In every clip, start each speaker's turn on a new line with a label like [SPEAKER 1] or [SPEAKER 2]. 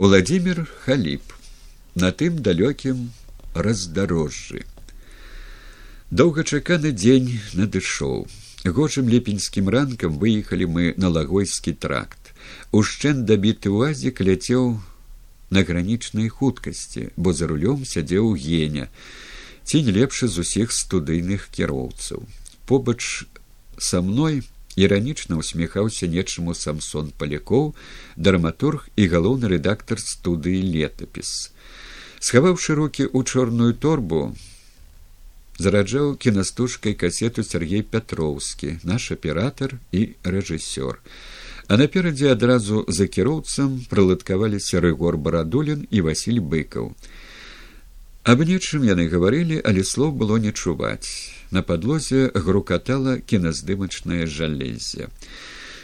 [SPEAKER 1] Владимир Халіп на тым далёкім раздарожжы. Доўгачаканы дзень надышоў. Гожым лепеньскім ранкам выехалі мы на лагойскі тракт. Ушчэн дабіты уазік ляцеў на гранічнай хуткасці, бо за рулём сядзеў геня, ці не лепшы з усіх студыйных кіроўцаў. Побач са мной, іранічна усміхаўся нечаму самсон палякоў драматург і галоўны рэдактар студыі летапіс схаваўшы руки ў чорную торбу зараджаў кінастужкай касету сергей пятроўскі наш аператор і рэжысёр. А наперадзе адразу за кіроўцам прыладкаваліся рыгор барадулін і василь быкаў. Аб нечым яны гаварылі але слов было не чуваць на падлозе грукатала кіназдымачнае жалеззе.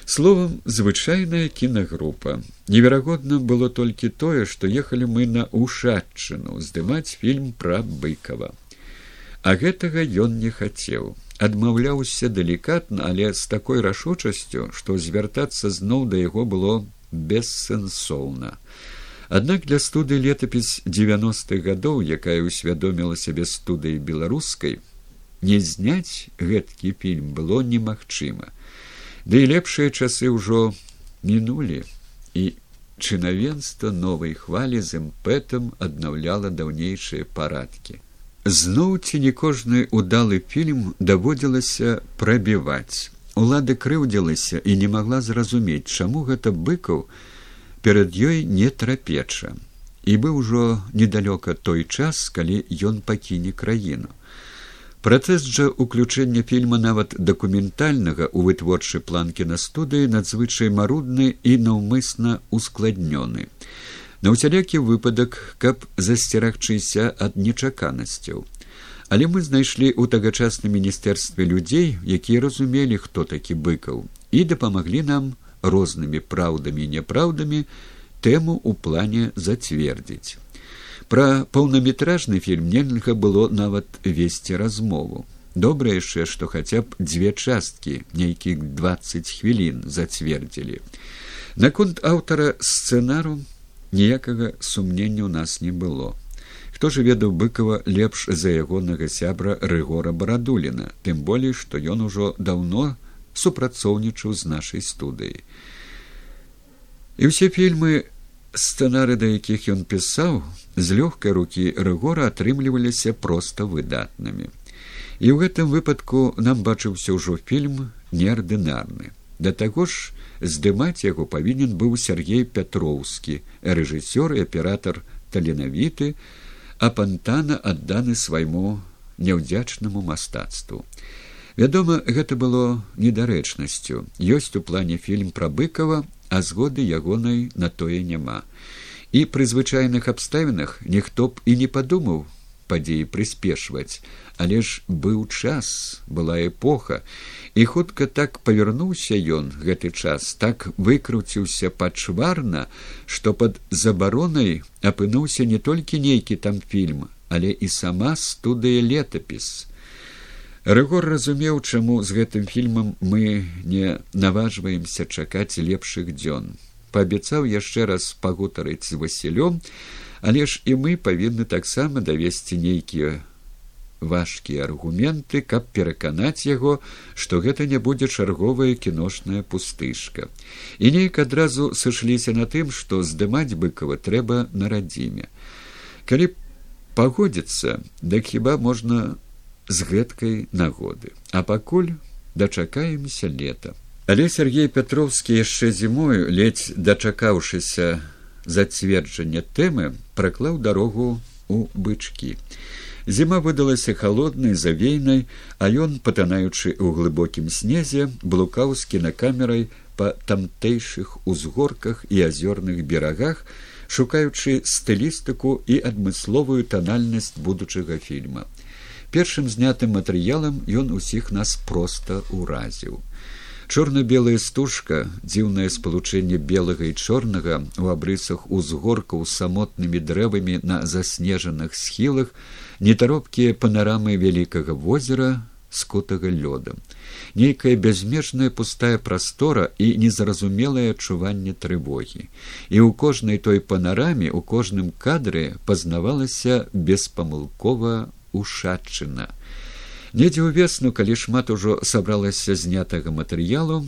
[SPEAKER 1] Словам звычайная кінагрупа. Неверагодна было толькі тое, што ехалі мы на ушадчыну здымаць фільм пра быкова. А гэтага ён не хацеў. Адмаўляўся далікатна, але з такой рашучасцю, што звяртацца зноў да яго было бессэнсоўна. Аднак для студыі летапіс девяностых гадоў, якая ўсвядоміла сябе студыі беларускай, не зняць гэткі фільм было немагчыма. Ды да і лепшыя часы ўжо мінулі і чынавенства новай хвалі з імпэтам аднаўляла даўнейшыя парадкі. Зноў ці не кожны удалы фільм даводзілася прабіваць. Улада крыўдзілася і не магла зразумець чаму гэта быкаў перад ёй не трапеча. І быў ужо недалёка той час калі ён пакіне краіну Працэс жа уключэння фільма нават дакументальнага ў вытворчай планкі на студыі надзвычай марудны і наўмысна ускладнёны. На ўсялякі выпадак, каб засцерагчыся ад нечаканасцяў. Але мы знайшлі ў тагачасным міністэрстве людзей, якія разумелі, хто такі быкаў і дапамаглі нам рознымі праўдамі і няпраўдамі тэму ў плане зацвердзіць. Пра паўнаметражны фільм нельга было нават весці размову. Добра яшчэ, што хаця б дзве часткі нейкіх двадцать хвілін зацвердзілі. Наконт аўтара сцэнару ніякага сумнення ў нас не было. Хто ж ведаў быкова лепш за ягонага сябра рыгора барадуліна, тым болей, што ён ужо даўно супрацоўнічаў з нашай студыі. І ўсе фільмы сцэнары да якіх ён пісаў з лёгкай рукі рэгора атрымліваліся проста выдатнымі. І ў гэтым выпадку нам бачыўся ўжо фільм неардынарны. Да таго ж здымаць яго павінен быў сергей пятроўскі рэжысёр і аператар таленавіты а пантана адданы свайму няўдзячнаму мастацтву. Вядома гэта было недарэчнасцю. Ёсць у плане фільм пра быкова а згоды ягонай на тое няма. І пры звычайных абставінах ніхто б і не падумаў падзеі прыспешваць. Але ж быў час была эпоха і хутка так павярнуўся ён гэты час так выкруціўся пачварна што пад забаронай апынуўся не толькі нейкі там фільм але і сама студыя летапіс Рэгор разумеў, чаму з гэтым фільмам мы не наважваемся чакаць лепшых дзён. Паабяцаў яшчэ раз пагутарыць з Васілём, але ж і мы павінны таксама давесці нейкія важкія аргументы, каб пераканаць яго, што гэта не будзе чарговая кіношная пустышка. І нейк адразу сышліся на тым, што здымаць быкова трэба на радзіме. Калі пагодзіцца, дык хіба можна з гэткай нагоды. А пакуль дачакаемся лета. Але сергей пятроўскі яшчэ зімою ледзь дачакаўшыся зацверджання тэмы праклаў дарогу у бычкі. Зіма выдалася холоднай завейнай а ён патанаючы ў глыбокім снезе блукаў з кінакамерай па тамтэйшых узгорках і азёрных берагах шукаючы стылістыку і адмысловую танальнасць будучага фільма першым знятым матэрыялам ён усіх нас проста ўразіў. Чорна-белая стужка дзіўнае спалучэнне белага і чорнага у абрысах узгоркаў самотнымі дрэвамі на заснежаных схілах нетаропкія панарамы вялікага возера скутага лёдам нейкая бязмежная пустая прастора і незразумелае адчуванне трывогі. І ў кожнай той панараме у кожным кадры пазнавалася беспамылкова ушадчына недзе ўвесну калі шмат ужо сабралася знятага матэрыялу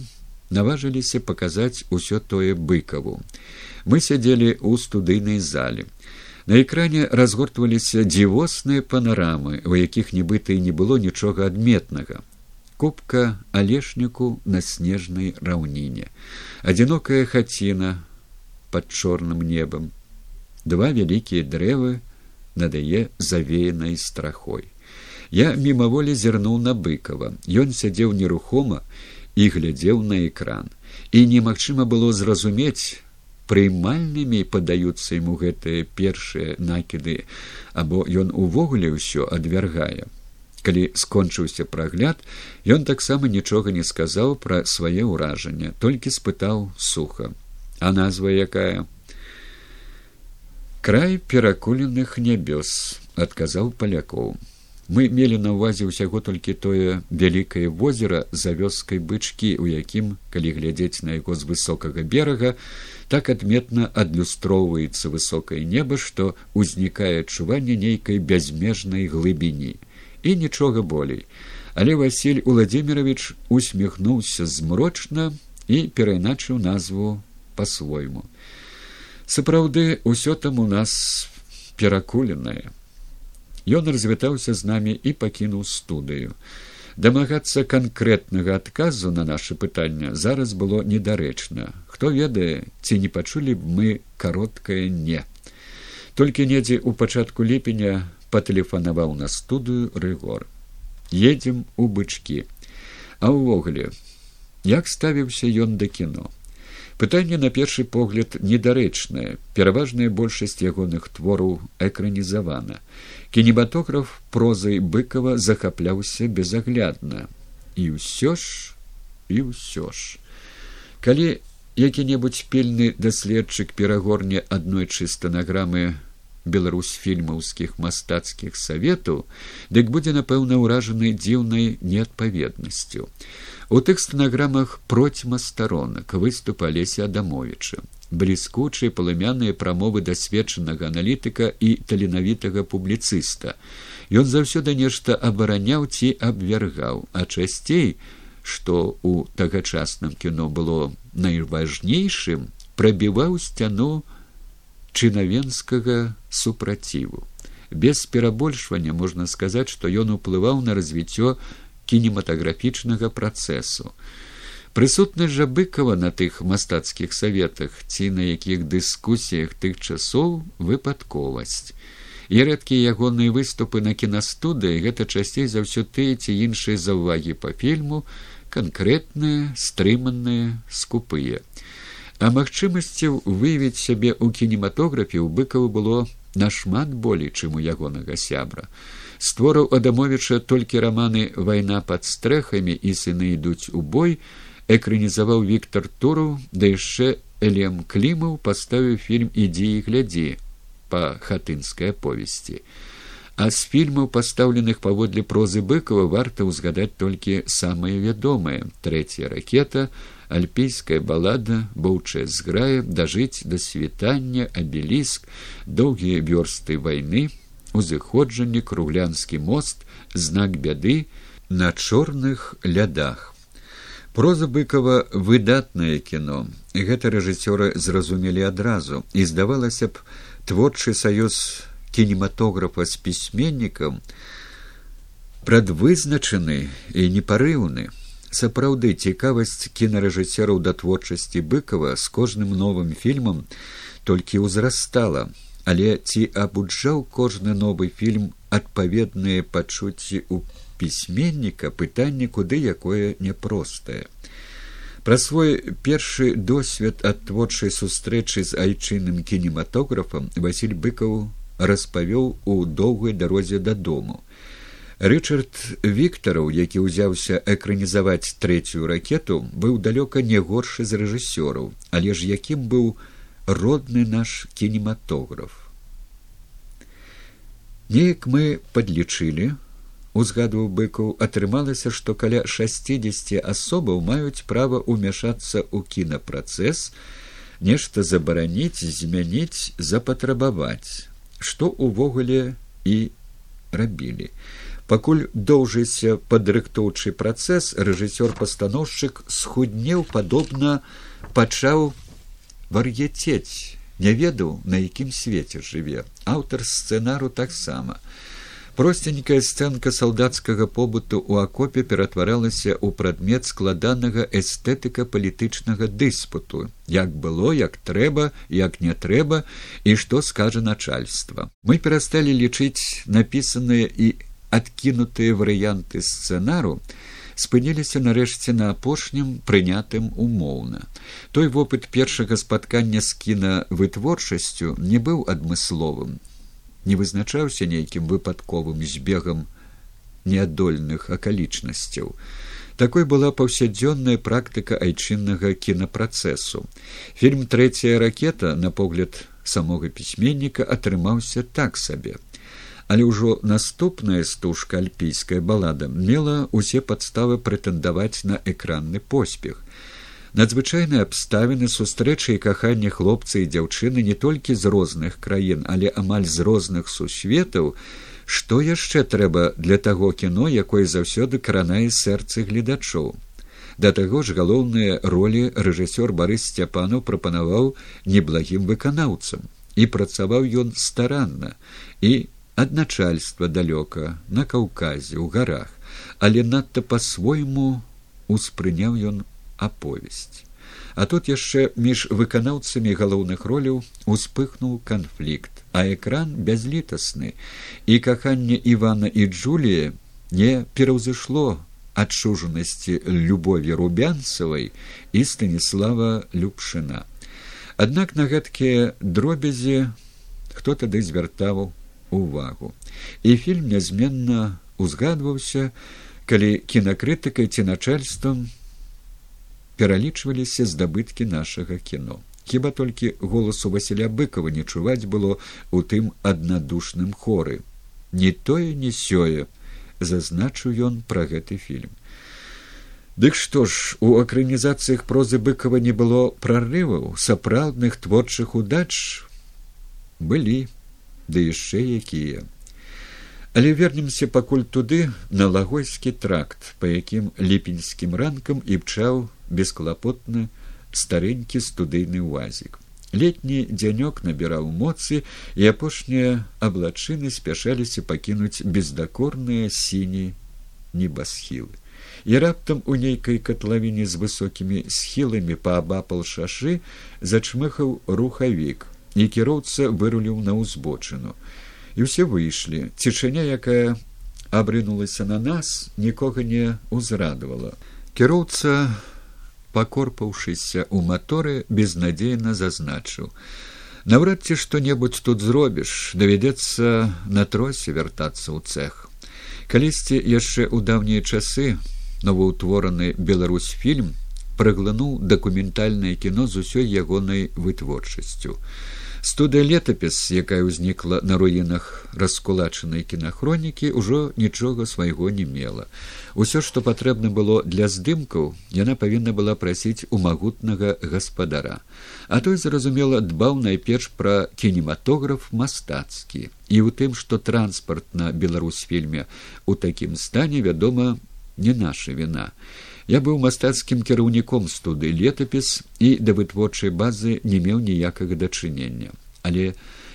[SPEAKER 1] наважыліся паказаць усё тое быкаву. Мы сядзелі ў студыйнай зале. На экране разгортваліся дзівосныя панарамы у якіх нібыта і не было нічога адметнага. Кубка алешніку на снежнай раўніне. Адзінокая хаціна под чорным небам. Два вялікія дрэвы надае завеянай страхой. Я мімаволі зірнуў на быкова ён сядзеў нерухома і глядзеў на экран. І немагчыма было зразумець прыймальнымі падаюцца яму гэтыя першыя накіды або ён увогуле ўсё адвяргае. Калі скончыўся прагляд ён таксама нічога не сказаў пра свае ўражанне толькі спытаў суха а назва якая край перакуленых нябёс адказаў палякоў. Мы мелі на ўвазе ўсяго толькі тое вялікае возера за вёскай бычкі у якім калі глядзець на яго з высокага берага так адметна адлюстроўваецца высокае неба што ўзнікае адчуванне нейкай бязмежнай глыбіні. І нічога болей. Але василь владимирович усміхнуўся змрочна і перайначыў назву по-свойму сапраўды ўсё там у нас перакуленае Ён развітаўся з намі і пакінуў студыю. Дамагацца канкрэтнага адказу на наше пытанне зараз было недарэчна. Хто ведае, ці не пачулі б мы кароткае не. Толькі недзе ў пачатку ліпеня патэлефанаваў на студыю рэгор. Едзем у бычкі. А ўвогуле, як ставіўся ён да кіно. Пытанне на першы погляд недарэчнае, пераважная большасць ягоных твораў экранізавана. Кінематограф прозай быкова захапляўся безаглядна. І ўсё ж і ўсё ж. Калі які-небудзь пільны даследчык перагорне аднойчы стэнаграмы беларусфільмаўскіх мастацкіх саветаў, дык будзе напэўна ўражаны дзіўнай неадпаведнасцю. У тых стэнаграмах процьма старонак выступ алеся адамовича бліскучыя палымяныя прамовы дасведчанага аналітыка і таленавітага публіцыста. Ён заўсёды нешта абараняў ці абвяргаў а часцей што у тагачасным кіно было найважнейшым прабіваў сцяну чынавенскага супраціву. Без перабольшвання можна сказаць што ён уплываў на развіццё кінематаграфічнага працэсу. Прысутнасць жа быкава на тых мастацкіх саветах ці на якіх дыскусіях тых часоў выпадковасць. І рэдкія ягоныя выступы на кінастудыі гэта часцей за ўсё тыя ці іншыя заўвагі па фільму, канкрэтныя, стрыманыя, скупыя. А магчымасцяў выявіць сябе ў кінематографе ў быкаву было нашмат болей, чым у ягонага сябра створаў адамовіча толькі раманы вайна пад стрэхамі і сыны ідуць у бой экранізаваў віктор туру да яшчэ элем клімаў паставіў фільм ідзі і глядзі па хатынскай повесці а з фільмаў пастаўленых паводле прозы быкова варта ўзгадаць толькі самыя вядомыя трэцяя ракета альпійская балада боўчая зграя дажыць да світання абеліск доўгія вёрсты вайны узыходжанне круглянскі мост знак бяды на чорных лядах. Проза быкова выдатнае кіно гэта рэжысёры зразумелі адразу. І здавалася б творчы саюз кінематографа з пісьменнікам прадвызначаны і непарыўны. Сапраўды цікавасць кінарэжысёраў да творчасці быкова з кожным новым фільмам толькі ўзрастала але ці абуджаў кожны новы фільм адпаведныя пачуцці ў пісьменніка пытанне куды якое няпростае. Пра свой першы досвед ад творчай сустрэчы з айчынным кінематографам василь быкаў распавёў у доўгай дарозе дадому. Рычард віктараў які ўзяўся экранізаваць трэцюю ракету быў далёка не горшы з рэжысёраў але ж якім быў родны наш кінематограф. Неяк мы падлічылі узгадваў быкаў атрымалася што каля шестидесяти асобаў маюць права ўмяшацца ў кінапрацэс нешта забараніць змяніць запатрабаваць што увогуле і рабілі пакуль доўжыся падрыхтоўчы працэс рэжысёр пастаноўшчык схуднеў падобна пачаў вар'яцець не ведаў на якім свеце жыве. Аўтар сцэнару таксама. Простенькая сцэнка салдацкага побыту ў акопе ператваралася ў прадмет складанага эстэтыка палітычнага дыспуту, як было, як трэба, як не трэба і што скажа начальства. Мы перасталі лічыць напісаныя і адкінутыя варыянты сцэнару, спыніліся нарэшце на апошнім прынятым умоўна. Той вопыт першага спаткання з кінавытворчасцю не быў адмысловым не вызначаўся нейкім выпадковым збегам неадольных акалічнасцяў. Такой была паўсядзённая практыка айчыннага кінапрацэсу. Фільм трэцяя ракета на погляд самога пісьменніка атрымаўся так сабе. Але ўжо наступная стужка альпійская балада мела ўсе падставы прэтэндаваць на экранны поспех. Надзвычайныя абставіны сустрэчы і кахання хлопца і дзяўчыны не толькі з розных краін але амаль з розных сусветаў. Што яшчэ трэба для таго кіно якое заўсёды кранае сэрцы гледачоў? Да таго ж галоўныя ролі рэжысёр барыс сцяпанаў прапанаваў неблагім выканаўцам. І працаваў ён старанна. І ад начальства далёка на каўказе ў гарах але надта па-свойму успрыняў ён аповесць. А тут яшчэ між выканаўцамі галоўных роляў успыхнуў канфлікт, а экран бязлітасны, і каханне Івана і Джулія не пераўзышло адчужанасці любові рубянцавай і станіслава любшына. Аднак на гэткія дробязі хто тады звяртаў увагу. І фільм нязменна узгадваўся, калі кінакрытыкай ці начальствам пералічваліся здабыткі нашага кіно. Хіба толькі голасу Васіля быкова не чуваць было у тым аднадушным хоры. Не тое не сёе, зазначыў ён пра гэты фільм. Дык што ж у акранізацыях прозы быкова не было прарываў сапраўдных творчых удач былі ды яшчэ якія. Але вернемся пакуль туды на лагойскі тракт, па якім ліпеньскім ранкам і пчаў бесклапотны старенькі студыйны ўазік. Летні дзянёк набіраў моцы і апошнія аблачыны спяшаліся пакінуць бездакорныя сіні небасхілы. І раптам у нейкай катлавіне з высокімі схіламі паабапал шашы зачмыхаў рухавік, і кіроўца выруліў на ўзбочыну. І ўсе выйшлі. Цішыня, якая абрынулася на нас, нікога не ўзрадавала. Кіроўца пакорпаўшыся ў маторы безнадзейна зазначыў наўрад ці што небудзь тут зробіш давядзецца на тросе вяртацца ў цех калісьці яшчэ ў даўнія часы новаўтвораны беларусь фільм праглынуў дакументальнае кіно з усёй ягонай вытворчасцю студыя летапіс якая ўзнікла на руінах раскулачанай кінахронікі ўжо нічога свайго не мела. Усё што патрэбна было для здымкаў яна павінна была прасіць у магутнага гаспадара. А той зразумела дбаў найперш пра кінематограф мастацкі. І ў тым што транспарт на беларусфільме у такім стане вядома не наша віна Я быў мастацкім кіраўніком студыі летапіс і да вытворчай базы не меў ніякага дачынення. Але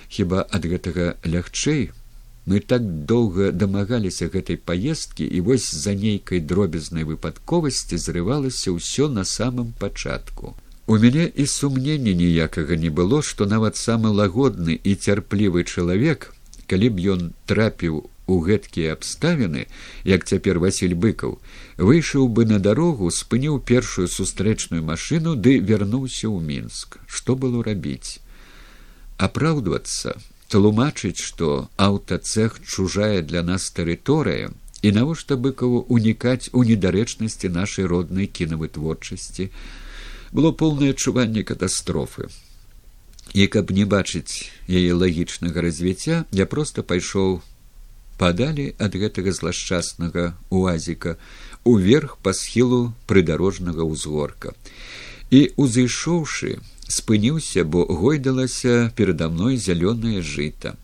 [SPEAKER 1] хіба ад гэтага лягчэй мы так доўга дамагаліся гэтай паездкі і вось за нейкай дробязнай выпадковасці зрывалася ўсё на самым пачатку. У мяне і сумнення ніякага не было, што нават самы лагодны і цярплівы чалавек, калі б ён трапіў у гэткія абставіны як цяпер василь быкаў выйшаў бы на дарогу спыніў першую сустрэчную машыну ды вярнуўся ў мінск. Што было рабіць? Апраўдвацца тлумачыць што аўтацэх чужая для нас тэрыторыя і навошта быкаву унікаць у недарэчнасці нашай роднай кінавытворчасці? Было поўнае адчуванне катастрофы. І каб не бачыць яе лагічнага развіцця я проста пайшоў падалі ад гэтага злашчаснага уазіка уверх па схілу прыдарожнага ўзгорка. І узышоўшы спыніўся бо гойдалася перада мной зялёнае жыта.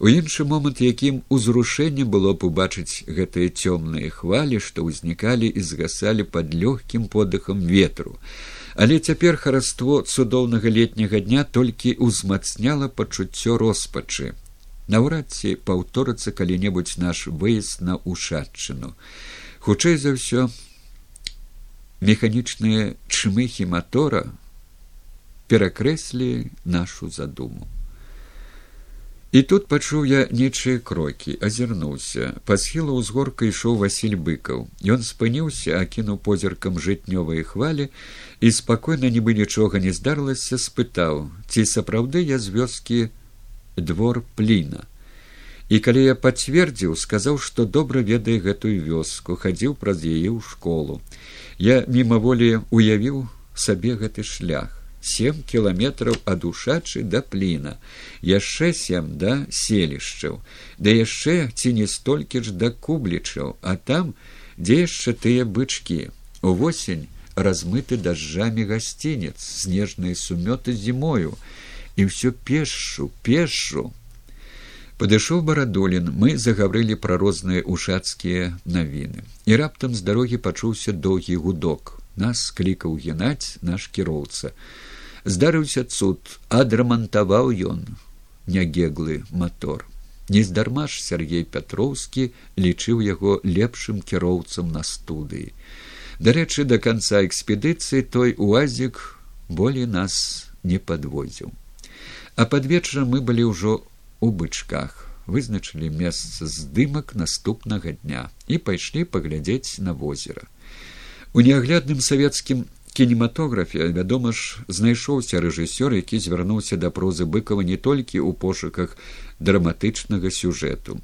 [SPEAKER 1] У іншы момант якім узрушэнне было б убачыць гэтыя цёмныя хвалі што ўзнікалі і згасалі под лёгкім подыхам ветру. Але цяпер хараство цудоўнага летняга дня толькі ўзмацняла пачуццё роспачы наўрад ці паўторыцца калі-небудзь наш выезд на ушадчыну. Хутчэй за ўсё механічныя чмыхі мотора перакрэслі нашу задуму. І тут пачуў я нечыя крокі азірнуўся. Па схілу ўзгорка ішоў василь быкаў. Ён спыніўся акінуў позіркам жытнёвыя хвалі і спакойна нібы нічога не здарылася спытаў ці сапраўды я з вёскі двор пліна. І калі я пацвердзіў сказаў што добра ведае гэтую вёску хадзіў праз яе ў школу. Я мімаволі уявіў сабе гэты шлях. Сем кіламетраў ад ушачы да пліна яшчэ сем да селішчаў да яшчэ ці не столькі ж да кублічаў а там дзе яшчэ тыя бычкі. Увосень размыты дажджамі гасцінец снежныя сумёты зімою і ўсё пешшу пешшу. Падышоў барадолін мы загаврылі пра розныя ушацкія навіны. І раптам з дарогі пачуўся доўгі гудок. Нас клікаў генаць наш кіроўца. Здарыўся цуд адрамантаваў ён нягеглы мотор нездарма ж сергей пятроўскі лічыў яго лепшым кіроўцам на студыі. Дарэчы да канца экспедыцыі той уазік болей нас не падвозіў а пад вечарам мы былі ўжо у бычках вызначылі месца здымак наступнага дня і пайшлі паглядзець на возера. У неаглядным савецкім кінематографе вядома ж знайшоўся рэжысёр які звярнуўся да прозы быкова не толькі ў пошуках драматычнага сюжэту.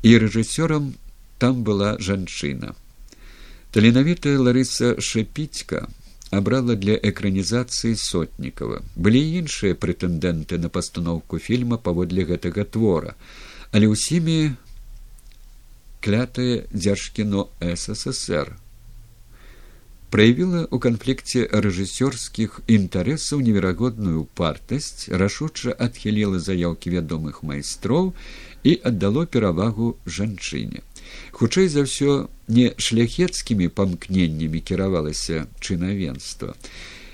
[SPEAKER 1] І рэжысёрам там была жанчына. Таленавітая ларыса шапіцька абрала для экранізацыі сотнікава былі іншыя прэтэндэнты на пастаноўку фільма паводле гэтага твора але ўсімі клятае дзяржкіно ссср проявила у канфлікце рэжысёрскіх інтарэсаў неверагодную партасць рашуча адхіліла заяўкі вядомых майстроў і аддало перавагу жанчыне хутчэй за ўсё не шляхецкімі памкненнямі кіравалася чынавенства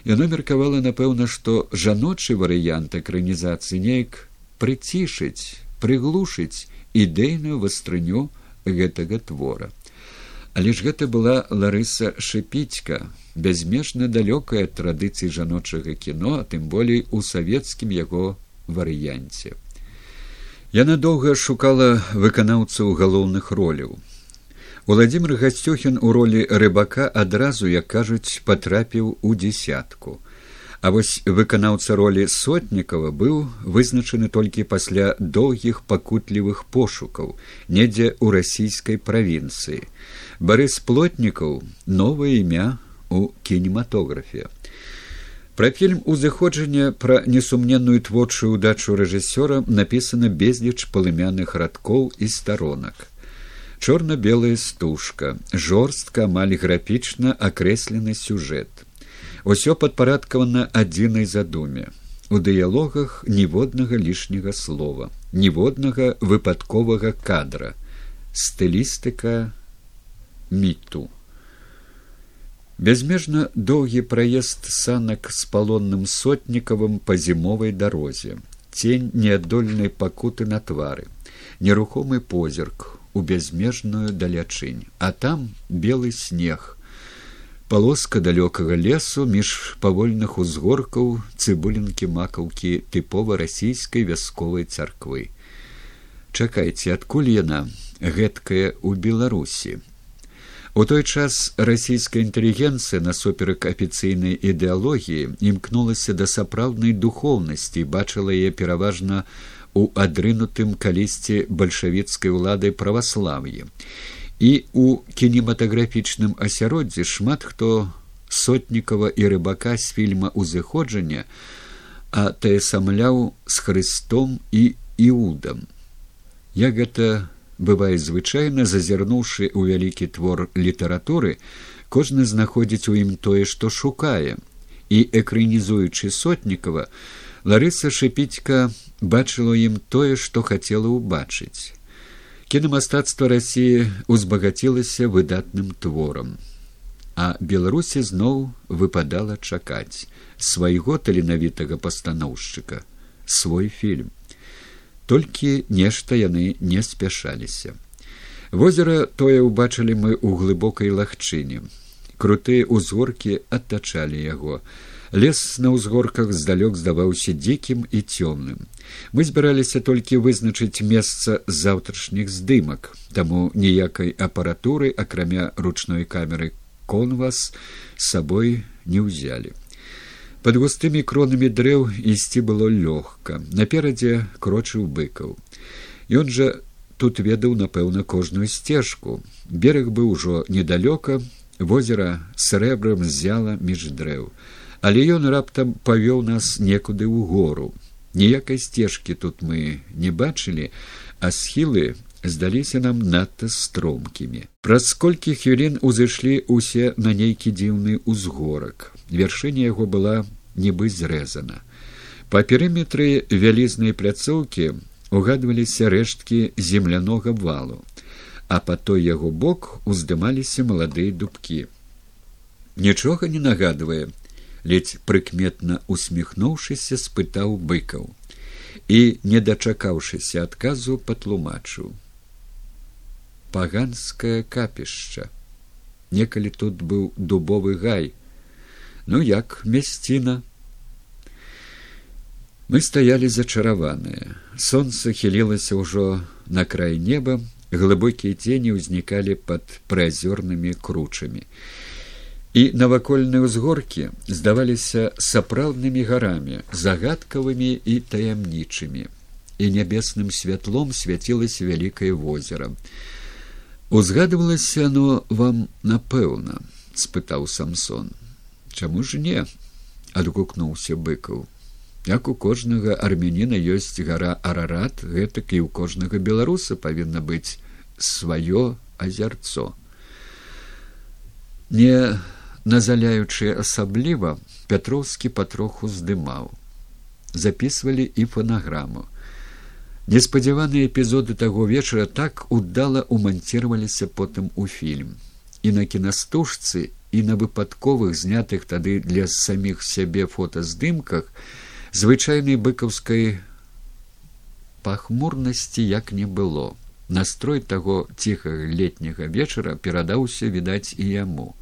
[SPEAKER 1] яно меркавала напэўна што жаночы варыянт экранізацыі неяк прыцішыць прыглушыць ідэйную вастрыню гэтага твора. Але ж гэта была ларыса шыпіцька бязмежна далёкая традыцыі жаночага кіно а тым болей у савецкім яго варыянце яна доўга шукала выканаўцаў галоўных роляў владимир гасцёхін у ролі рыбака адразу як кажуць патрапіў у десятку А вось выканаўца ролі сотнікава быў вызначаны толькі пасля доўгіх пакутлівых пошукаў недзе ў расійскай правінцыі. Барыс плотнікаў новае імя у кінематографе. Пра фільм узыходжання пра несумненную творчую ўдачу рэжысёра напісана безліч палымяных радкоў і старонак. Чорна-белая стужка, жорстка амаль графічна акрэслены сюжэт. Усё падпарадкавана адзінай задуме. У дыялогах ніводнага лішняга слова ніводнага выпадковага кадра. Стылістыка міту бязмежна доўгі праезд санак з палонным сотнікавым па зімовай дарозе цень неадольнай пакуты на твары. Нерухомы позірк у бязмежную далячынь. А там белы снег. Палоска далёкага лесу між павольных узгоркаў цыбулінкі макаўкі тыпова расійскай вясковай царквы. Чакайце адкуль яна гэткая ў беларусі у той час расійская інтэлігенцыя насуперак афіцыйнай ідэалогіі імкнулася да сапраўднай духоўнасці бачыла яе пераважна у адрынутым калісьці бальшавіцкай уладай праваслав'і і у кінематаграфічным асяроддзі шмат хто сотнікава і рыбака з фільма узыходжання атаясамляў з хрыстом і іудам. Як гэта бывае звычайна зазірнуўшы ў вялікі твор літаратуры кожны знаходзіць у ім тое што шукае. І экранізуючы сотнікава ларыса шыпіцька бачыла ім тое што хацела ўбачыць. Кінамастацтва рассіі узбагацілася выдатным творам. А беларусі зноў выпадала чакаць свайго таленавітага пастаноўшчыка свой фільм толькі нешта яны не спяшаліся. Возера тое ўбачылі мы ў глыбокай лагчыне. Крутыя ўзгоркі адтачалі яго. Лес на ўзгорках здалёк здаваўся дзікім і цёмным. Мы збіраліся толькі вызначыць месца заўтрашніх здымак. Таму ніякай апаратуры акрамя ручной камеры конвас сабой не ўзялі под густымі кронамі дрэў ісці было лёгка наперадзе крочыў быкаў. Ён жа тут ведаў напэўна кожную сцежку. Берег быў ужо недалёка возера срэбрам зяла між дрэў. Але ён раптам павёў нас некуды ў гору ніякай сцежкі тут мы не бачылі а схілы здаліся нам надта стромкімі. Праз колькі хвілін узышлі ўсе на нейкі дзіўны ўзгорак вяршыня яго была нібы зрэзана па перыметры вялізнай пляцоўкі угадваліся рэшткі землянога валу а па той яго бок уздымаліся маладыя дубкі. Нічога не нагадвае ледзь прыкметна усміхнуўшыся спытаў быкаў і не дачакаўшыся адказу патлумачыў. Паганскае капішча. Некалі тут быў дубовы гай ну як мясціна? Мы стаялі зачараваныя. Сонца хілілася ўжо на край неба глыбокія цені ўзнікалі пад прыазёрнымі кручамі. І навакольныя ўзгоркі здаваліся сапраўднымі гарамі загадкавымі і таямнічымі. І нябесным святлом свяцілася вялікае возера. Узгадывалася оно вам напэўна спытаў самсон чаму ж не? Адгукнуўся быкаў. Як у кожнага армяніна ёсць гара арарат гэтак і ў кожнага беларуса павінна быць сваё азярцо. Не назаляючы асабліва пятроўскі патроху здымаў. Записывалі і фонаграму неспадзяваныя эпізоды таго вечара так удала уманціваліся потым у фільм. І на кінастужцы і на выпадковых знятых тады для саміх сябе фотаздымках звычайнай быкаўскай пахмурнасці як не было. Настрой таго ціхага летняга вечара перадаўся відаць і яму.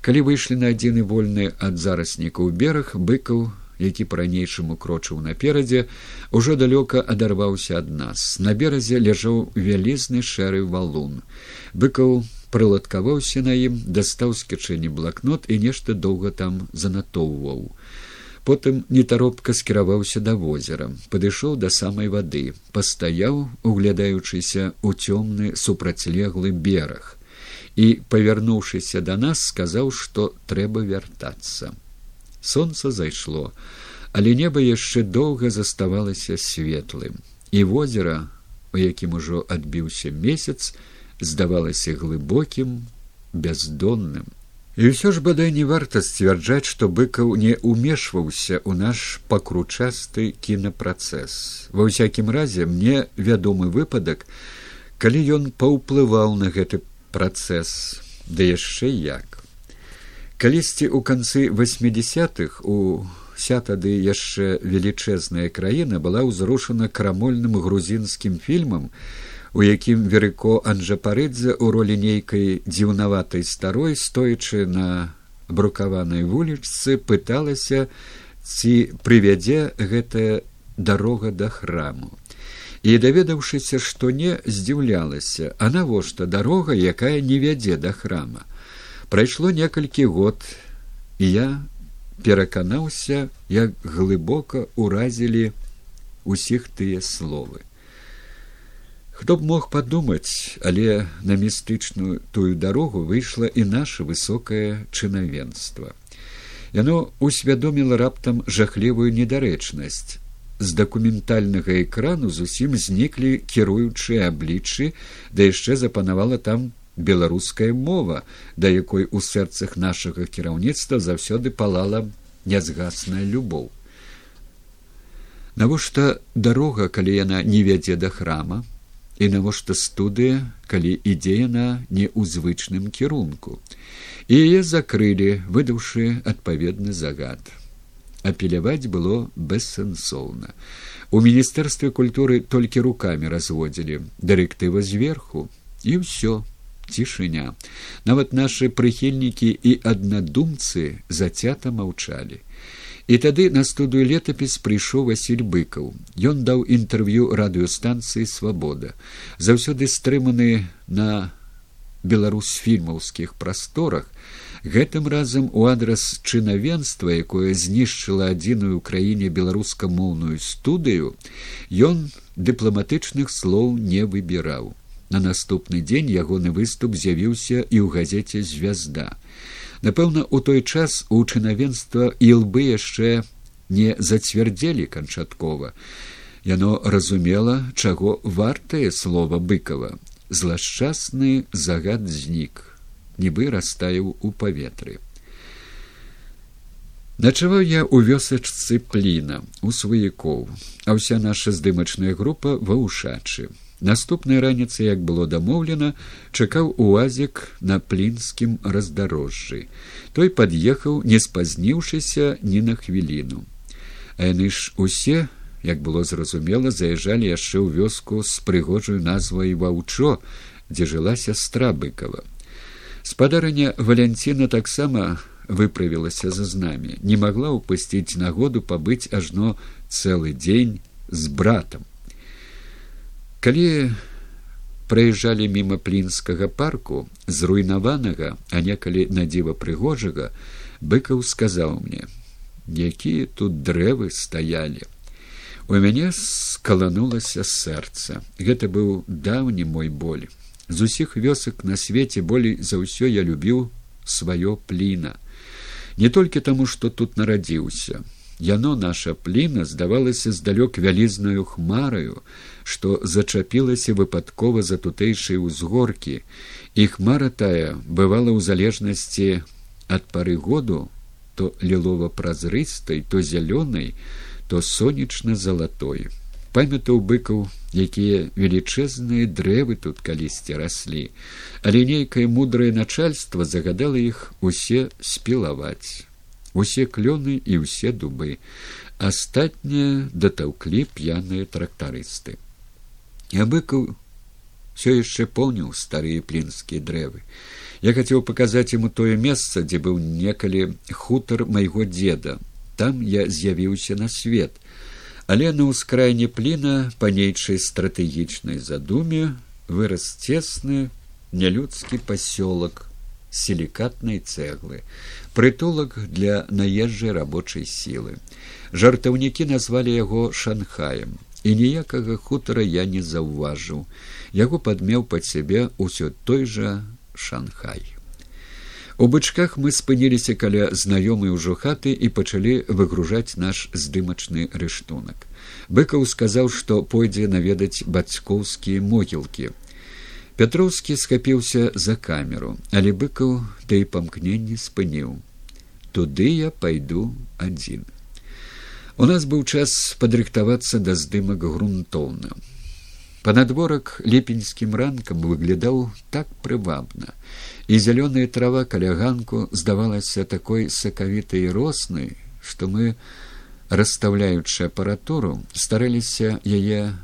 [SPEAKER 1] Калі выйшлі на адзіны вольны ад зараснікаў бераг быкаў які па-ранейшаму крочыў наперадзе ужо далёка адарваўся ад нас. На беразе ляжаў вялізны шэры валун. Быкаў прыладкаваўся на ім дастаў з кішэні блакнот і нешта доўга там занатоўваў. Потым нетаропка скіраваўся да возера падышоў да самай вады пастаяў углядаючыся ў цёмны супрацьлеглы бераг. І павярнуўшыся да нас сказаў што трэба вяртацца. Сонца зайшло але неба яшчэ доўга заставалася светлым. І возера у якім ужо адбіўся месяц здавалася глыбокім бяздонным. І ўсё ж бадай не варта сцвярджаць што быкаў не ўмешваўся ў наш пакручасты кінапрацэс. Ва ўсякім разе мне вядомы выпадак калі ён паўплываў на гэты працэс. Да яшчэ як. Калісьці ў канцы восьмидесятых у ся тады яшчэ велічэзная краіна была ўзрушана крамольным грузінскім фільмам у якім верыко анжапарыдзе ў ролі нейкай дзіўнаватай старой стоячы на брукаванай вулічцы пыталася ці прывядзе гэтая дарога да храму. І даведаўшыся што не здзіўлялася а навошта дарога якая не вядзе да храма? Прайшло некалькі год і я пераканаўся як глыбока ўразілі усіх тыя словы Хто б мог падумаць, але на містычную тую дарогу выйшла і наша высокае чынавенства. Яно усвядоміла раптам жахлівую недарэчнасць. з дакументальнага экрану зусім зніклі кіруючыя абліччы да яшчэ запанавала там беларуская мова да якой у сэрцах нашага кіраўніцтва заўсёды палала нязгасная любоў навошта дарога калі яна не вядзе да храма і навошта студыя калі ідзе яна не ў звычным кірунку? І яе закрылі выдаўшы адпаведны загад. Апеляваць было бессэнсоўна. У міністэрстве культуры толькі руками разводзілі дырэктыва зверху і ўсё цішыня. Нават нашы прыхільнікі і аднадумцы зацята маўчалі І тады на студыю летапіс прыйшоў Васіль быкаў. Ён даў інтэрв'ю радыёстанцыі свабода. Заўсёды стрыманы на беларусфільмаўскіх прасторах. Гэтым разам у адрас чынавенства, якое знішчыла адзіную краіне беларускамоўную студыю, ён дыпламатычных слоў не выбіраў. На наступны дзень ягоны выступ з'явіўся і ў газеце звязда. Напэўна, у той час у чынавенства лбы яшчэ не зацвярдзелі канчаткова. Яно разумела, чаго вартае слова быкава. Злашчасны загад знік, нібы растаяў у паветры. Начаваў я ў вёсачцы пліна у сваякоў, а ўся наша здымачная група ва ўшачы. Наступнай раніцы, як было дамоўлена, чакаў уазік на плінскім раздарожжы. Той пад'ехаў, не спазніўшыся ні на хвіліну. А яны ж усе, як было зразумела, заязджалі яшчэ ў вёску з прыгожай назвай ваўчо, дзе жыла сястра быкова. Спадарыня Валянціна таксама выправілася за знамі, не магла ўпусціць нагоду пабыць ажно цэлы дзень з братам. Калі праязджалі міма плінскага парку зруйнаванага, а некалі надзіва прыгожага, быкаў сказаў мне: якія тут дрэвы стаялі. У мяне скаланулася сэрца. Гэта быў даўні мой боль. З усіх вёсак на свеце болей за ўсё я любіў сваё пліна. Не толькі таму, што тут нарадзіўся. Яно наша пліна здавалася здалёк вялізнаю хмараю, што зачапілася выпадкова за тутэйшай узгоркі, і хмара тая бывала ў залежнасці ад пары году то лілова празрыстай, то зялёнай, то сонечна залатой. Памятаў быкаў, якія велічэзныя дрэвы тут калісьці раслі, але нейкае мудрае начальство загадала іх усе спілаваць усе клёны і ўсе дубы. Астатнія датаўклі п'яныя трактарысты. Я быкаў все яшчэ поўніў старыя плінскія дрэвы. Я хацеў паказаць яму тое месца дзе быў некалі хутар майго деда там я з'явіўся на свет. Але на ўскрайне пліна па нейчай стратэгічнай задуме вырас цесны нялюдскі пасёлак сілікатнай цэглы прытулак для наезжай рабочай сілы. Жартаўнікі назвалі яго шанхаем і ніякага хутара я не заўважыў. Яго падмеў пад сябе ўсё той жа шанхай. У бычках мы спыніліся каля знаёмай ужо хаты і пачалі выгружаць наш здымачны рыштунак. Быкаў сказаў што пойдзе наведаць бацькоўскія могілкі. Пятроўскі схапіўся за камеру, але быкаў да і памкненні спыніў. Туды я пайду адзін. У нас быў час падрыхтавацца да здымак грунтоўна. Панадворак лепеньскім ранкам выглядаў так прывабна, і зялёная трава каля ганку здавалася такой сакавітай роснай, што мы, расстаўляючы апаратуру, стараліся яе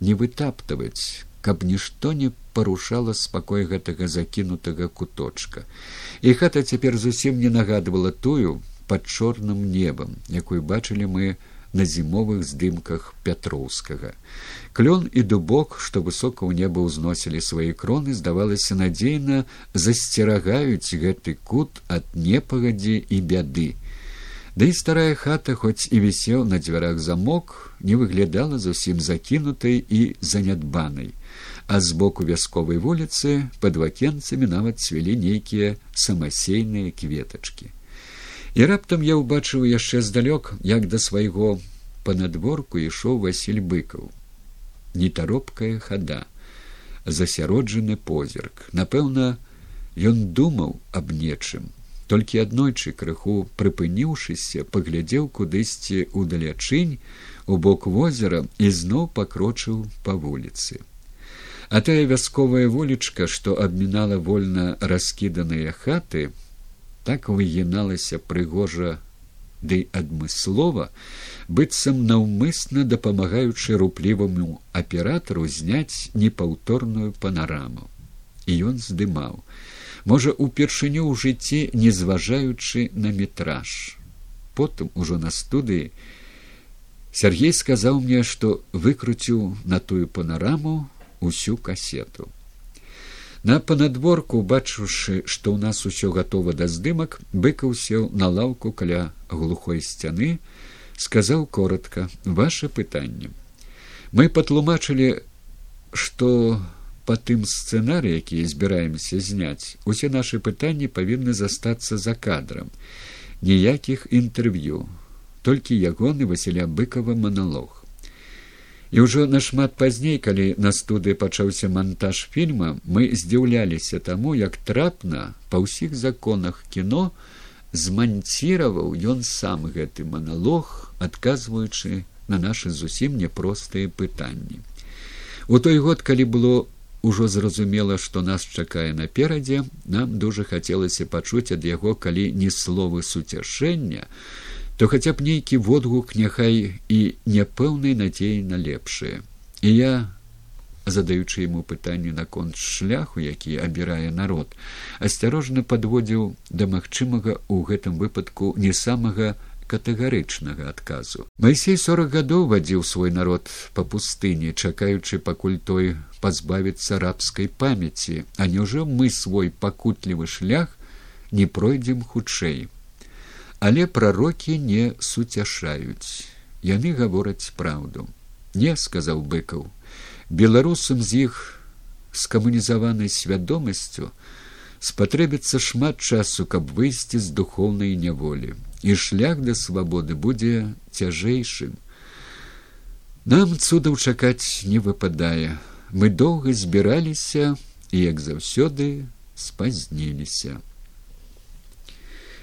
[SPEAKER 1] не вытаптаваць, каб нішто не парушала спакой гэтага закінутага куточка. І хата цяпер зусім не нагадвала тую под чорным небам якую бачылі мы на зімовых здымках пятроўскага. Клён і дубок што высока ў неба ўзносілі свае кроны здавалася надзейна засцерагаюць гэты кут ад непагадзі і бяды. Да і старая хата хоць і вісеў на дзвярах замок не выглядала зусім закінутай і занядбанай а з боку вясковай вуліцы пад вакенцамі нават цвілі нейкія самасейныя кветачкі. І раптам я ўбачыў яшчэ здалёк як да свайго па надворку ішоў василь быкаў. Нетаропкая хада засяроджаны позірк. Напэўна ён думаў аб нечым толькі аднойчы крыху прыпыніўшыся паглядзеў кудысьці ўдалячынь у бок возера і зноў пакрочыў па вуліцы а тая вясковая вулічка што абмінала вольна раскіданыя хаты так выгіналася прыгожа ды адмыслова быццам наўмысна дапамагаючы рупліваму аператару зняць непаўторную панараму і ён здымаў. Можа упершыню ў жыцці не зважаючы на метраж. Потым ужо на студыі сергей сказаў мне што выкруціў на тую панараму усю касету На панадворку, бачыўшы, што ў нас усё гатова да здымак, быкаў сеў на лаўку каля глухой сцяны, сказаў коротко ваше пытанне. Мы патлумачылі, што па тым сцэнары, які збіраемся зняць, усе нашы пытанні павінны застацца за кадрам. Ніякіх інтэрв'ю, толькі ягоны Васіля быкова маналог. І ўжо нашмат пазней, калі на студыі пачаўся монтаж фільма, мы здзіўляліся таму, як трапна па ўсіх законах кіно зманціраваў ён сам гэты маналог, адказваючы на нашы зусім няпростыя пытанні. У той год, калі было ўжо зразумела, што нас чакае наперадзе, нам дужа хацелася пачуць ад яго, калі не словы суцяшэння, то хаця б нейкі водгук няхай і няпэўнай надзеі на лепшае. І я задаючы яму пытанне наконт шляху які абірае народ асцярожна падводзіў да магчымага ў гэтым выпадку не самага катэгарычнага адказу. Майсей сорок гадоў вадзіў свой народ па пустыні чакаючы пакуль той пазбавіцца рабскай памяці а няўжо мы свой пакутлівы шлях не пройдзем хутчэй але прарокі не суцяшаюць. Яны гавораць праўду. Не сказаў быкаў беларусам з іх скамунізаванай свядомасцю спатрэбіцца шмат часу каб выйсці з духоўнай няволі і шлях да свабоды будзе цяжэйшым. Нам цудаў чакаць не выпадае. Мы доўга збіраліся і як заўсёды спазніліся.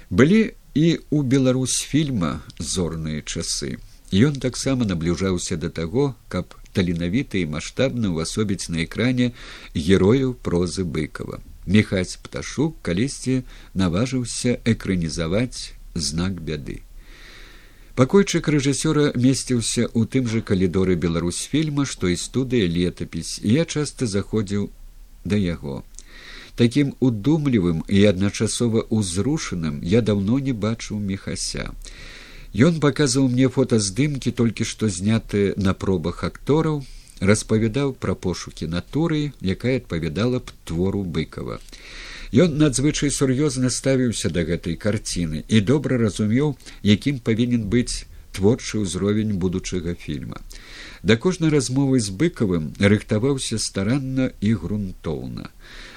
[SPEAKER 1] Былі і у беларусь фільма зорныя часы ён таксама набліжаўся да таго каб таленавіты і маштабна ўвасобіць на экране герояў прозы быкова мехаць пташук калісьці наважыўся экранізаваць знак бяды. Пакойчык рэжысёра месціўся ў тым жа калідоры беларусь фільма што і студыя летапіс і я часта заходзіў да яго такім удумлівым і адначасова ўзрушаным я даўно не бачыў мехася. Ён паказваў мне фотаздымкі толькі што знятыя на пробах актораў распавядаў пра пошукі натуры якая адпавядала б твору быкова ён надзвычай сур'ёзна ставіўся да гэтай карціны і добра разумеў якім павінен быць творчы ўзровень будучага фільма. Да кожнай размовы з быкавым рыхтаваўся старанна і грунтоўна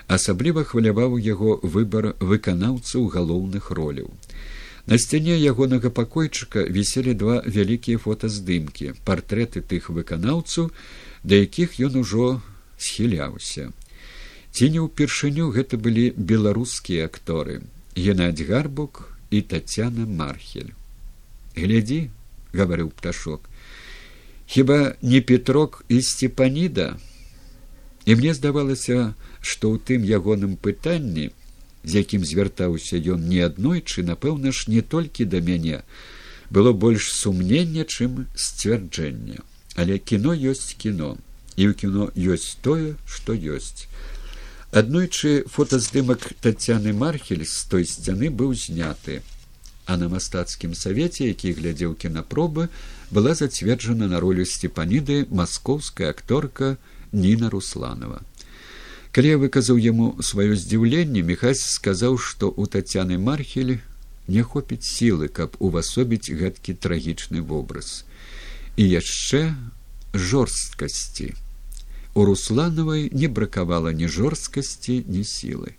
[SPEAKER 1] асабліва хваляваў яго выбар выканаўцаў галоўных роляў. На сцяне ягонага пакойчыка віселі два вялікія фотаздымкі, партрэты тых выканаўцаў, да якіх ён ужо схіляўся. Ці не ўпершыню гэта былі беларускія акторы, Геннадзь гарбук і татяна мархель. Глядзі, гаварыў пташок, хіба не петрок і сцепаніда, і мне здавалася, што ў тым ягоным пытанні з якім звяртаўся ён не аднойчы напэўна ж не толькі да мяне было больш сумнення чым сцвярджэння але кіно ёсць кіно і ў кіно ёсць тое што ёсць. Аднойчы фотаздымак татяны мархель з той сцяны быў зняты а на мастацкім савеце які глядзеў кінапробы была зацверджана на ролю сцепаніды маскоўская акторка ніна русланова. Калі я выказаў яму сваё здзіўленне мехась сказаў што у татяны мархель не хопіць сілы каб увасобіць гэткі трагічны вобраз. І яшчэ жорсткасці. У русланавай не бракавала ні жорсткасці ні сілы.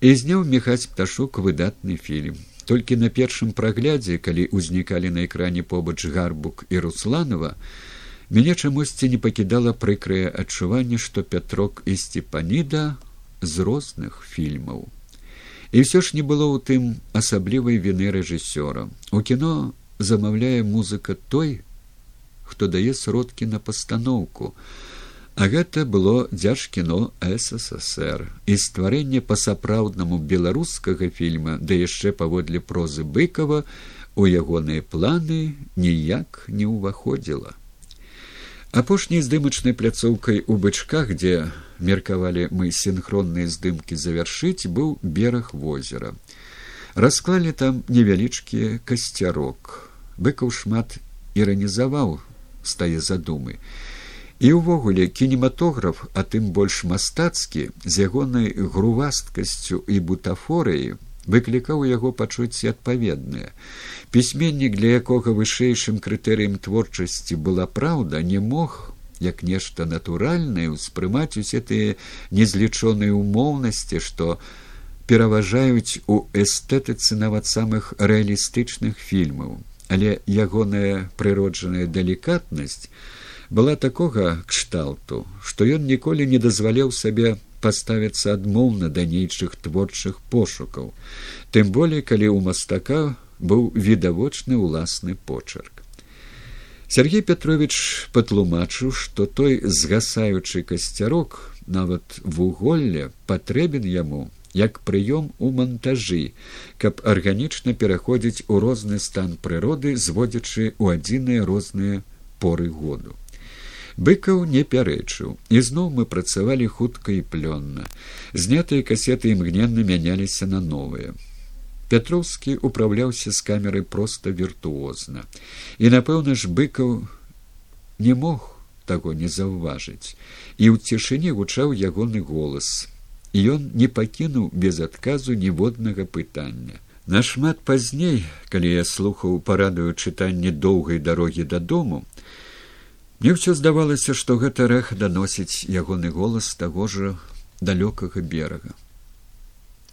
[SPEAKER 1] І зняў мехаць пташук выдатны фільм. Толькі на першым праглядзе калі ўзнікалі на экране побач гарбук і русланова мяне чамусьці не пакідала прыкрае адчуванне што пятрок і сцепаніда з розных фільмаў. І ўсё ж не было ў тым асаблівай віны рэжысёра. У кіно замаўляе музыка той хто дае сродкі на пастаноўку. А гэта было дзяжкіно ссср і стварэнне па-сапраўднаму беларускага фільма да яшчэ паводле прозы быкова у ягоныя планы ніяк не ўваходзіла апошняй здымачнай пляцоўкай у бычках дзе меркавалі мы синхронныя здымкі завяршыць быў бераг возера. Расклалі там невялічкі касцярок быкаў шмат іранізаваў стае задумы і ўвогуле кінематограф а тым больш мастацкі з ягонай грувасткасцю і бутафорыі выклікаў яго пачуцці адпаведныя пісьменнік для якога вышэйшым крытэрыем творчасці была праўда не мог як нешта натуральнае ўспрымаць усе тыя незлічоныя умоўнасці што пераважаюць у эстэтыцы нават самых рэалістычных фільмаў. Але ягоная прыроджаная далікатнасць была такога кшталту, што ён ніколі не дазваляў сабе паставіцца адмоўна да нейчых творчых пошукаў, тым болей калі ў мастака быў відавочны ўласны почерк. Сергей Петрович патлумачыў, што той згасаючы касцярок, нават вуголле патрэбен яму як прыём у мантажы, каб арганічна пераходзіць у розны стан прыроды, зводзячы ў адзіныя розныя поры году быкаў не пярэчыў. Ізноў мы працавалі хутка і плённа. Знятыя касеты імгненна мяняліся на новыя. Пятроўскі управляўся з камерай проста віртуозна. І напэўна ж быкаў не мог таго не заўважыць. І ў цішыні гучаў ягоны голас. І ён не пакінуў без адказу ніводнага пытання. Нашмат пазней калі я слухаў парадую чытанне доўгай дарогі дадому Мне ўсё здавалася, што гэта рэх даносіць ягоны голас таго ж далёкага берага.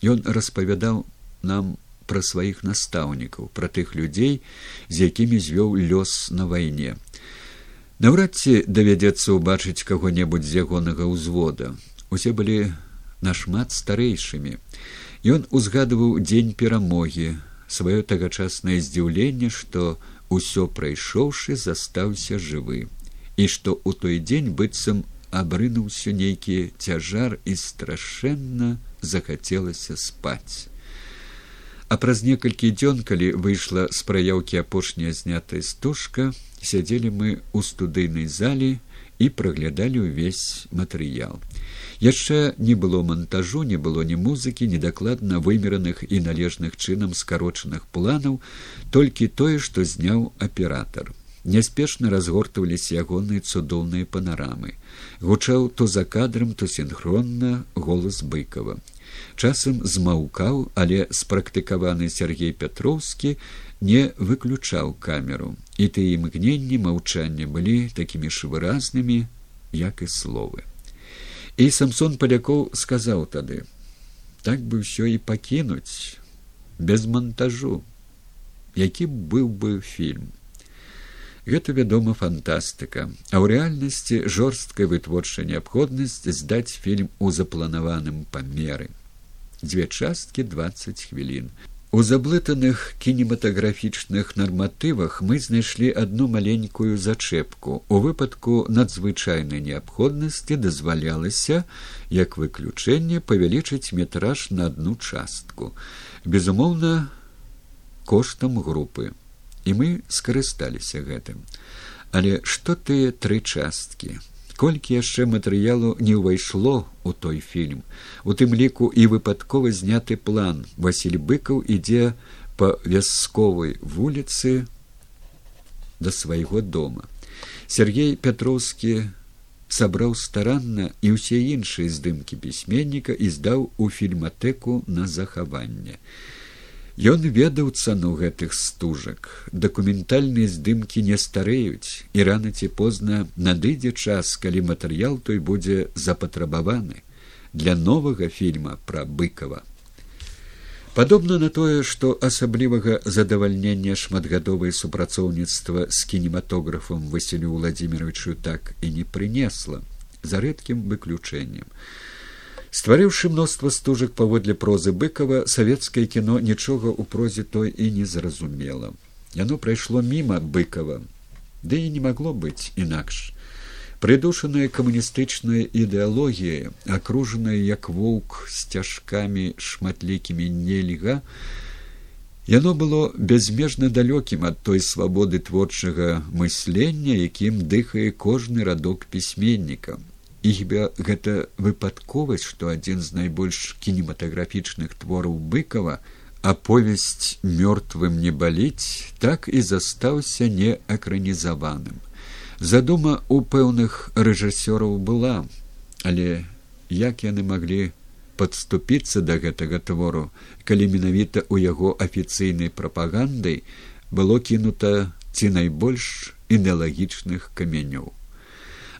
[SPEAKER 1] Ён распавядаў нам пра сваіх настаўнікаў, пра тых людзей, з якімі звёў лёс на вайне. Наўрад ці давядзецца ўбачыць каго-небудзь з ягонага ўзвода. Усе былі нашмат старэйшымі. Ён узгадываў дзень перамогі, сваё тагачаснае здзіўленне, што ўсё прайшоўшы застаўся жывым і што ў той дзень быццам абрынуўся нейкі цяжар і страшэнна захацелася спаць. А праз некалькі дзён, калі выйшла з праяўкі апошняя знятая стужка, сядзелі мы ў студыйнай залі і праглядалі ўвесь матэрыял. Яшчэ не было монтажу, не было ні музыкі, недакладна вымераных і належных чынам скарочаных планаў, толькі тое, што зняў аператор няспешна разгортваліся ягоныя цудоўныя панарамы. Гучаў то за кадрам то синхронна голас быкова часам змаўкаў але спрактыкаваны сергей пятроўскі не выключаў камеру. І тыя імгненні маўчання былі такімі ж выразнымі як і словы. І самсон палякоў сказаў тады так бы ўсё і пакінуць без монтажу які быў бы фільм Гэта вядома фантастыка, а ў рэальнасці жорсткая вытворчая неабходнасць здаць фільм у запланаваным памеры. Дзве часткі двадцать хвілін. У заблытаных кінематаграфічных нарматывах мы знайшлі адну маленькую зачэпку. У выпадку надзвычайнай неабходнасці дазвалялася, як выключэнне павялічыць метраж на адну частку. Безумоўна, коштам групы і мы скарысталіся гэтым. Але што тыя тры часткі? Колькі яшчэ матэрыялу не ўвайшло у той фільм? У тым ліку і выпадкова зняты план. Василь быкаў ідзе по вясковай вуліцы да свайго дома. Сергей пятроўскі сабраў старанна і ўсе іншыя здымкі пісьменніка і здаў у фільматэку на захаванне Ён ведаў цану гэтых стужак. Дакументальныя здымкі не старэюць, і рана ці позна надыдзе час, калі матэрыял той будзе запатрабаваны для новага фільма пра быкова. Падобна на тое, што асаблівага задавальнення шматгадовае супрацоўніцтва з кінематографам Васілю Владимировичу так і не прынесла за рэдкім выключэннем. Стварыўшы мноства стужак паводле прозы быкова, савецкае кіно нічога ў прозе той і не зразумела. Яно прайшло міма быкова, ды і не магло быць інакш. Прыдушаная камуністычная ідэалогія, акружаная як воўк сцяжкамі шматлікімі нельга, яно было бязмежна далёкім ад той свабоды творчага мыслення, якім дыхае кожны радок пісьменніка. І хіба гэта выпадковасць, што адзін з найбольш кінематаграфічных твораў быкова, аповесць мёртвым не баліць, так і застаўся неакранізаваным. Задума ў пэўных рэжысёраў была, але як яны маглі падступіцца да гэтага твору, калі менавіта ў яго афіцыйнай прапагандай было кінута ці найбольш ідэалагічных камянёў.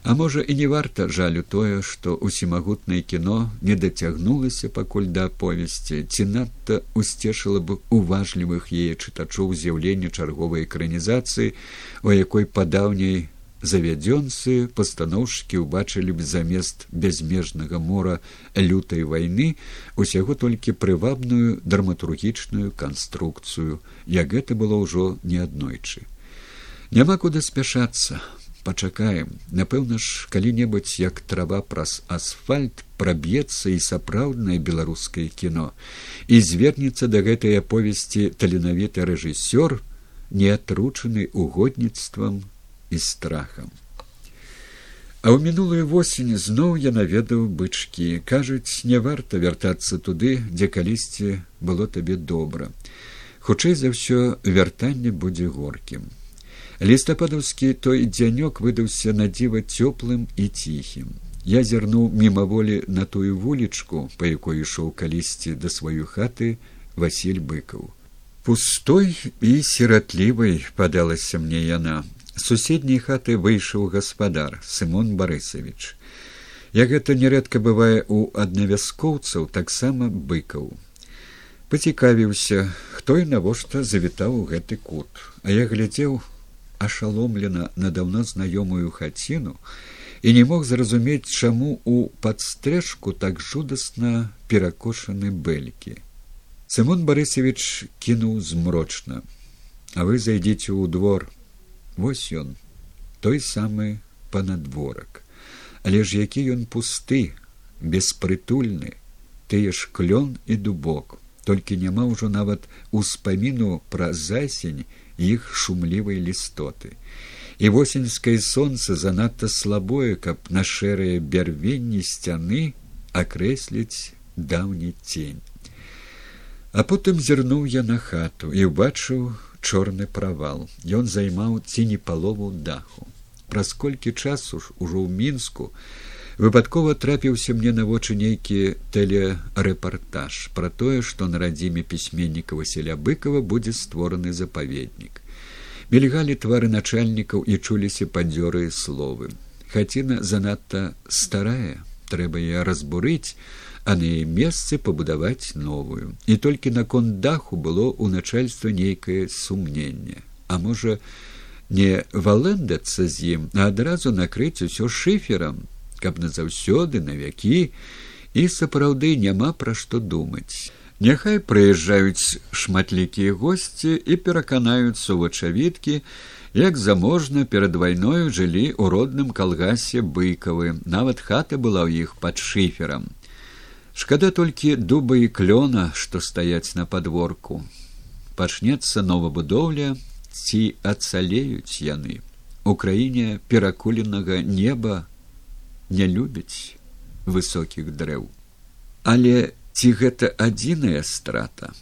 [SPEAKER 1] А можа і не варта жалю тое, што усімагутнае кіно не дацягнулася пакуль да аповесці, ці надта усцешыла б уважлівых яе чытачоў з'яўлення чарговай экранізацыі, у якой падаўняй завядзёнцы пастаноўшчыкі ўбачылі б замест бязмежнага мора лютай вайны усяго толькі прывабную драматургічную канструкцыю як гэта было ўжо неаднойчы. Няма куды спяшацца пачакаем напэўна ж калі-небудзь як трава праз асфальт праб'ецца і сапраўднае беларускае кіно і звернецца да гэтай аповесці таленавіты рэжысёр не атручаны угодніцтвам і страхам. А ў мінулую восень зноў я наведаў бычкі, кажуць, не варта вяртацца туды, дзе калісьці было табе добра. Хутчэй за ўсё вяртанне будзе горкім. Лістападаўскі той дзянёк выдаўся на дзіва цёплым і ціхім. Я зірнуў мімаволі на тую вулічку, па якой ішоў калісьці да сваёй хаты Васіль быкаў. Пустой і сіратлівай падалася мне яна суседняй хаты выйшаў гаспадар сымон барысавіч як гэта нярэдка бывае ў аднавяскоўцаў таксама быкаў пацікавіўся хто і навошта завітаў гэты кут а я глядзеў ашаломлена на даўно знаёмую хаціну і не мог зразумець чаму у падстрэжку так жудасна перакошаны бэлькі. Сымон барысавіч кінуў змрочна. А вы зайдзіце ў двор Вось ён той самы панадворак, але ж які ён пусты, беспрытульны, тыя ж клён і дубок, толькі няма ўжо нават успаміну пра засень іх шумлівай лістоты. І восеньскае сонца занадта слабое, каб на шэрыя бярвенні сцяны акрэсліць даўні цень. А потым зірнуў я на хату і ўбачыў чорны правал ён займаў ці не палову даху праз колькі часу ж ужо ў мінску выпадкова трапіўся мне на вочы нейкі тэлерэпартаж пра тое што на радзіме пісьменніка василя быкова будзе створаны запаведнік. Мільгалі твары начальнікаў і чуліся падзёрыя словы. Хаціна занадта старая трэба я разбурыць а на яе месцы пабудаваць новую. І толькі наконт даху было ў начальства нейкае сумненне. А можа не валэндацца з ім а адразу накрыць усё шыферам каб назаўсёды на вякі. І сапраўды няма пра што думаць. Няхай прыязджаюць шматлікія госці і пераканаюцца ў ачавіткі як заможна перад вайною жылі ў родным калгасе быкавы нават хата была ў іх пад шыферам. Шкада толькі дуба і клёна што стаяць на падворку. Пачнецца новабудоўля ці ацалеюць яны. У краіне перакуленага неба не любяць высокіх дрэў. Але ці гэта адзіная страта?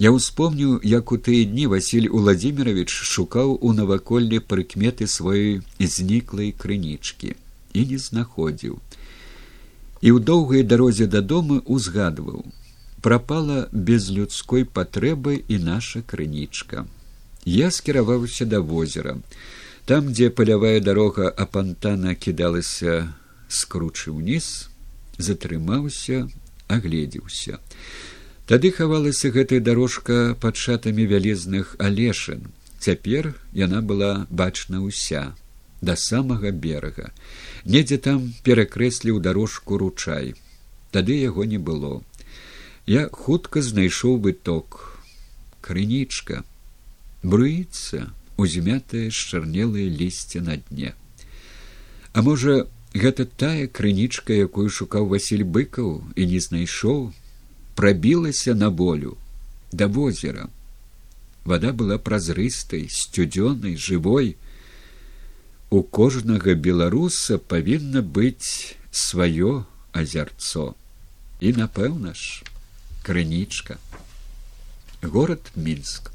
[SPEAKER 1] Я ўспомніў як у тыя дні василь владимирович шукаў у наваколле прыкметы сваёй зніклай крынічкі і не знаходзіў. І ў доўгай дарозе дадому узгадваў прапала без людской патрэбы і наша крынічка я скіраваўся да возера там дзе палявая дарога апантана кідалася скручы ўніз затрымаўся агледзеўся Тады хавалася гэтая дарожка пад шатамі вялезных алешын. Цяпер яна была бачна ўся да самага берага. Недзе там перакрэсліў дарожку ручай. Тады яго не было. Я хутка знайшоў выток. Крынічка бруіцца, узмятае шчарнелае лісце на дне. А можа, гэта тая крынічка, якую шукаў Васіль быкаў і не знайшоў, прабілася на волю да возера. Вада была празрыстай, сцюдзёнай, жывой. У кожнага беларуса павінна быць сваё азярцо. І напэўна ж, крынічка. Горад Мінск.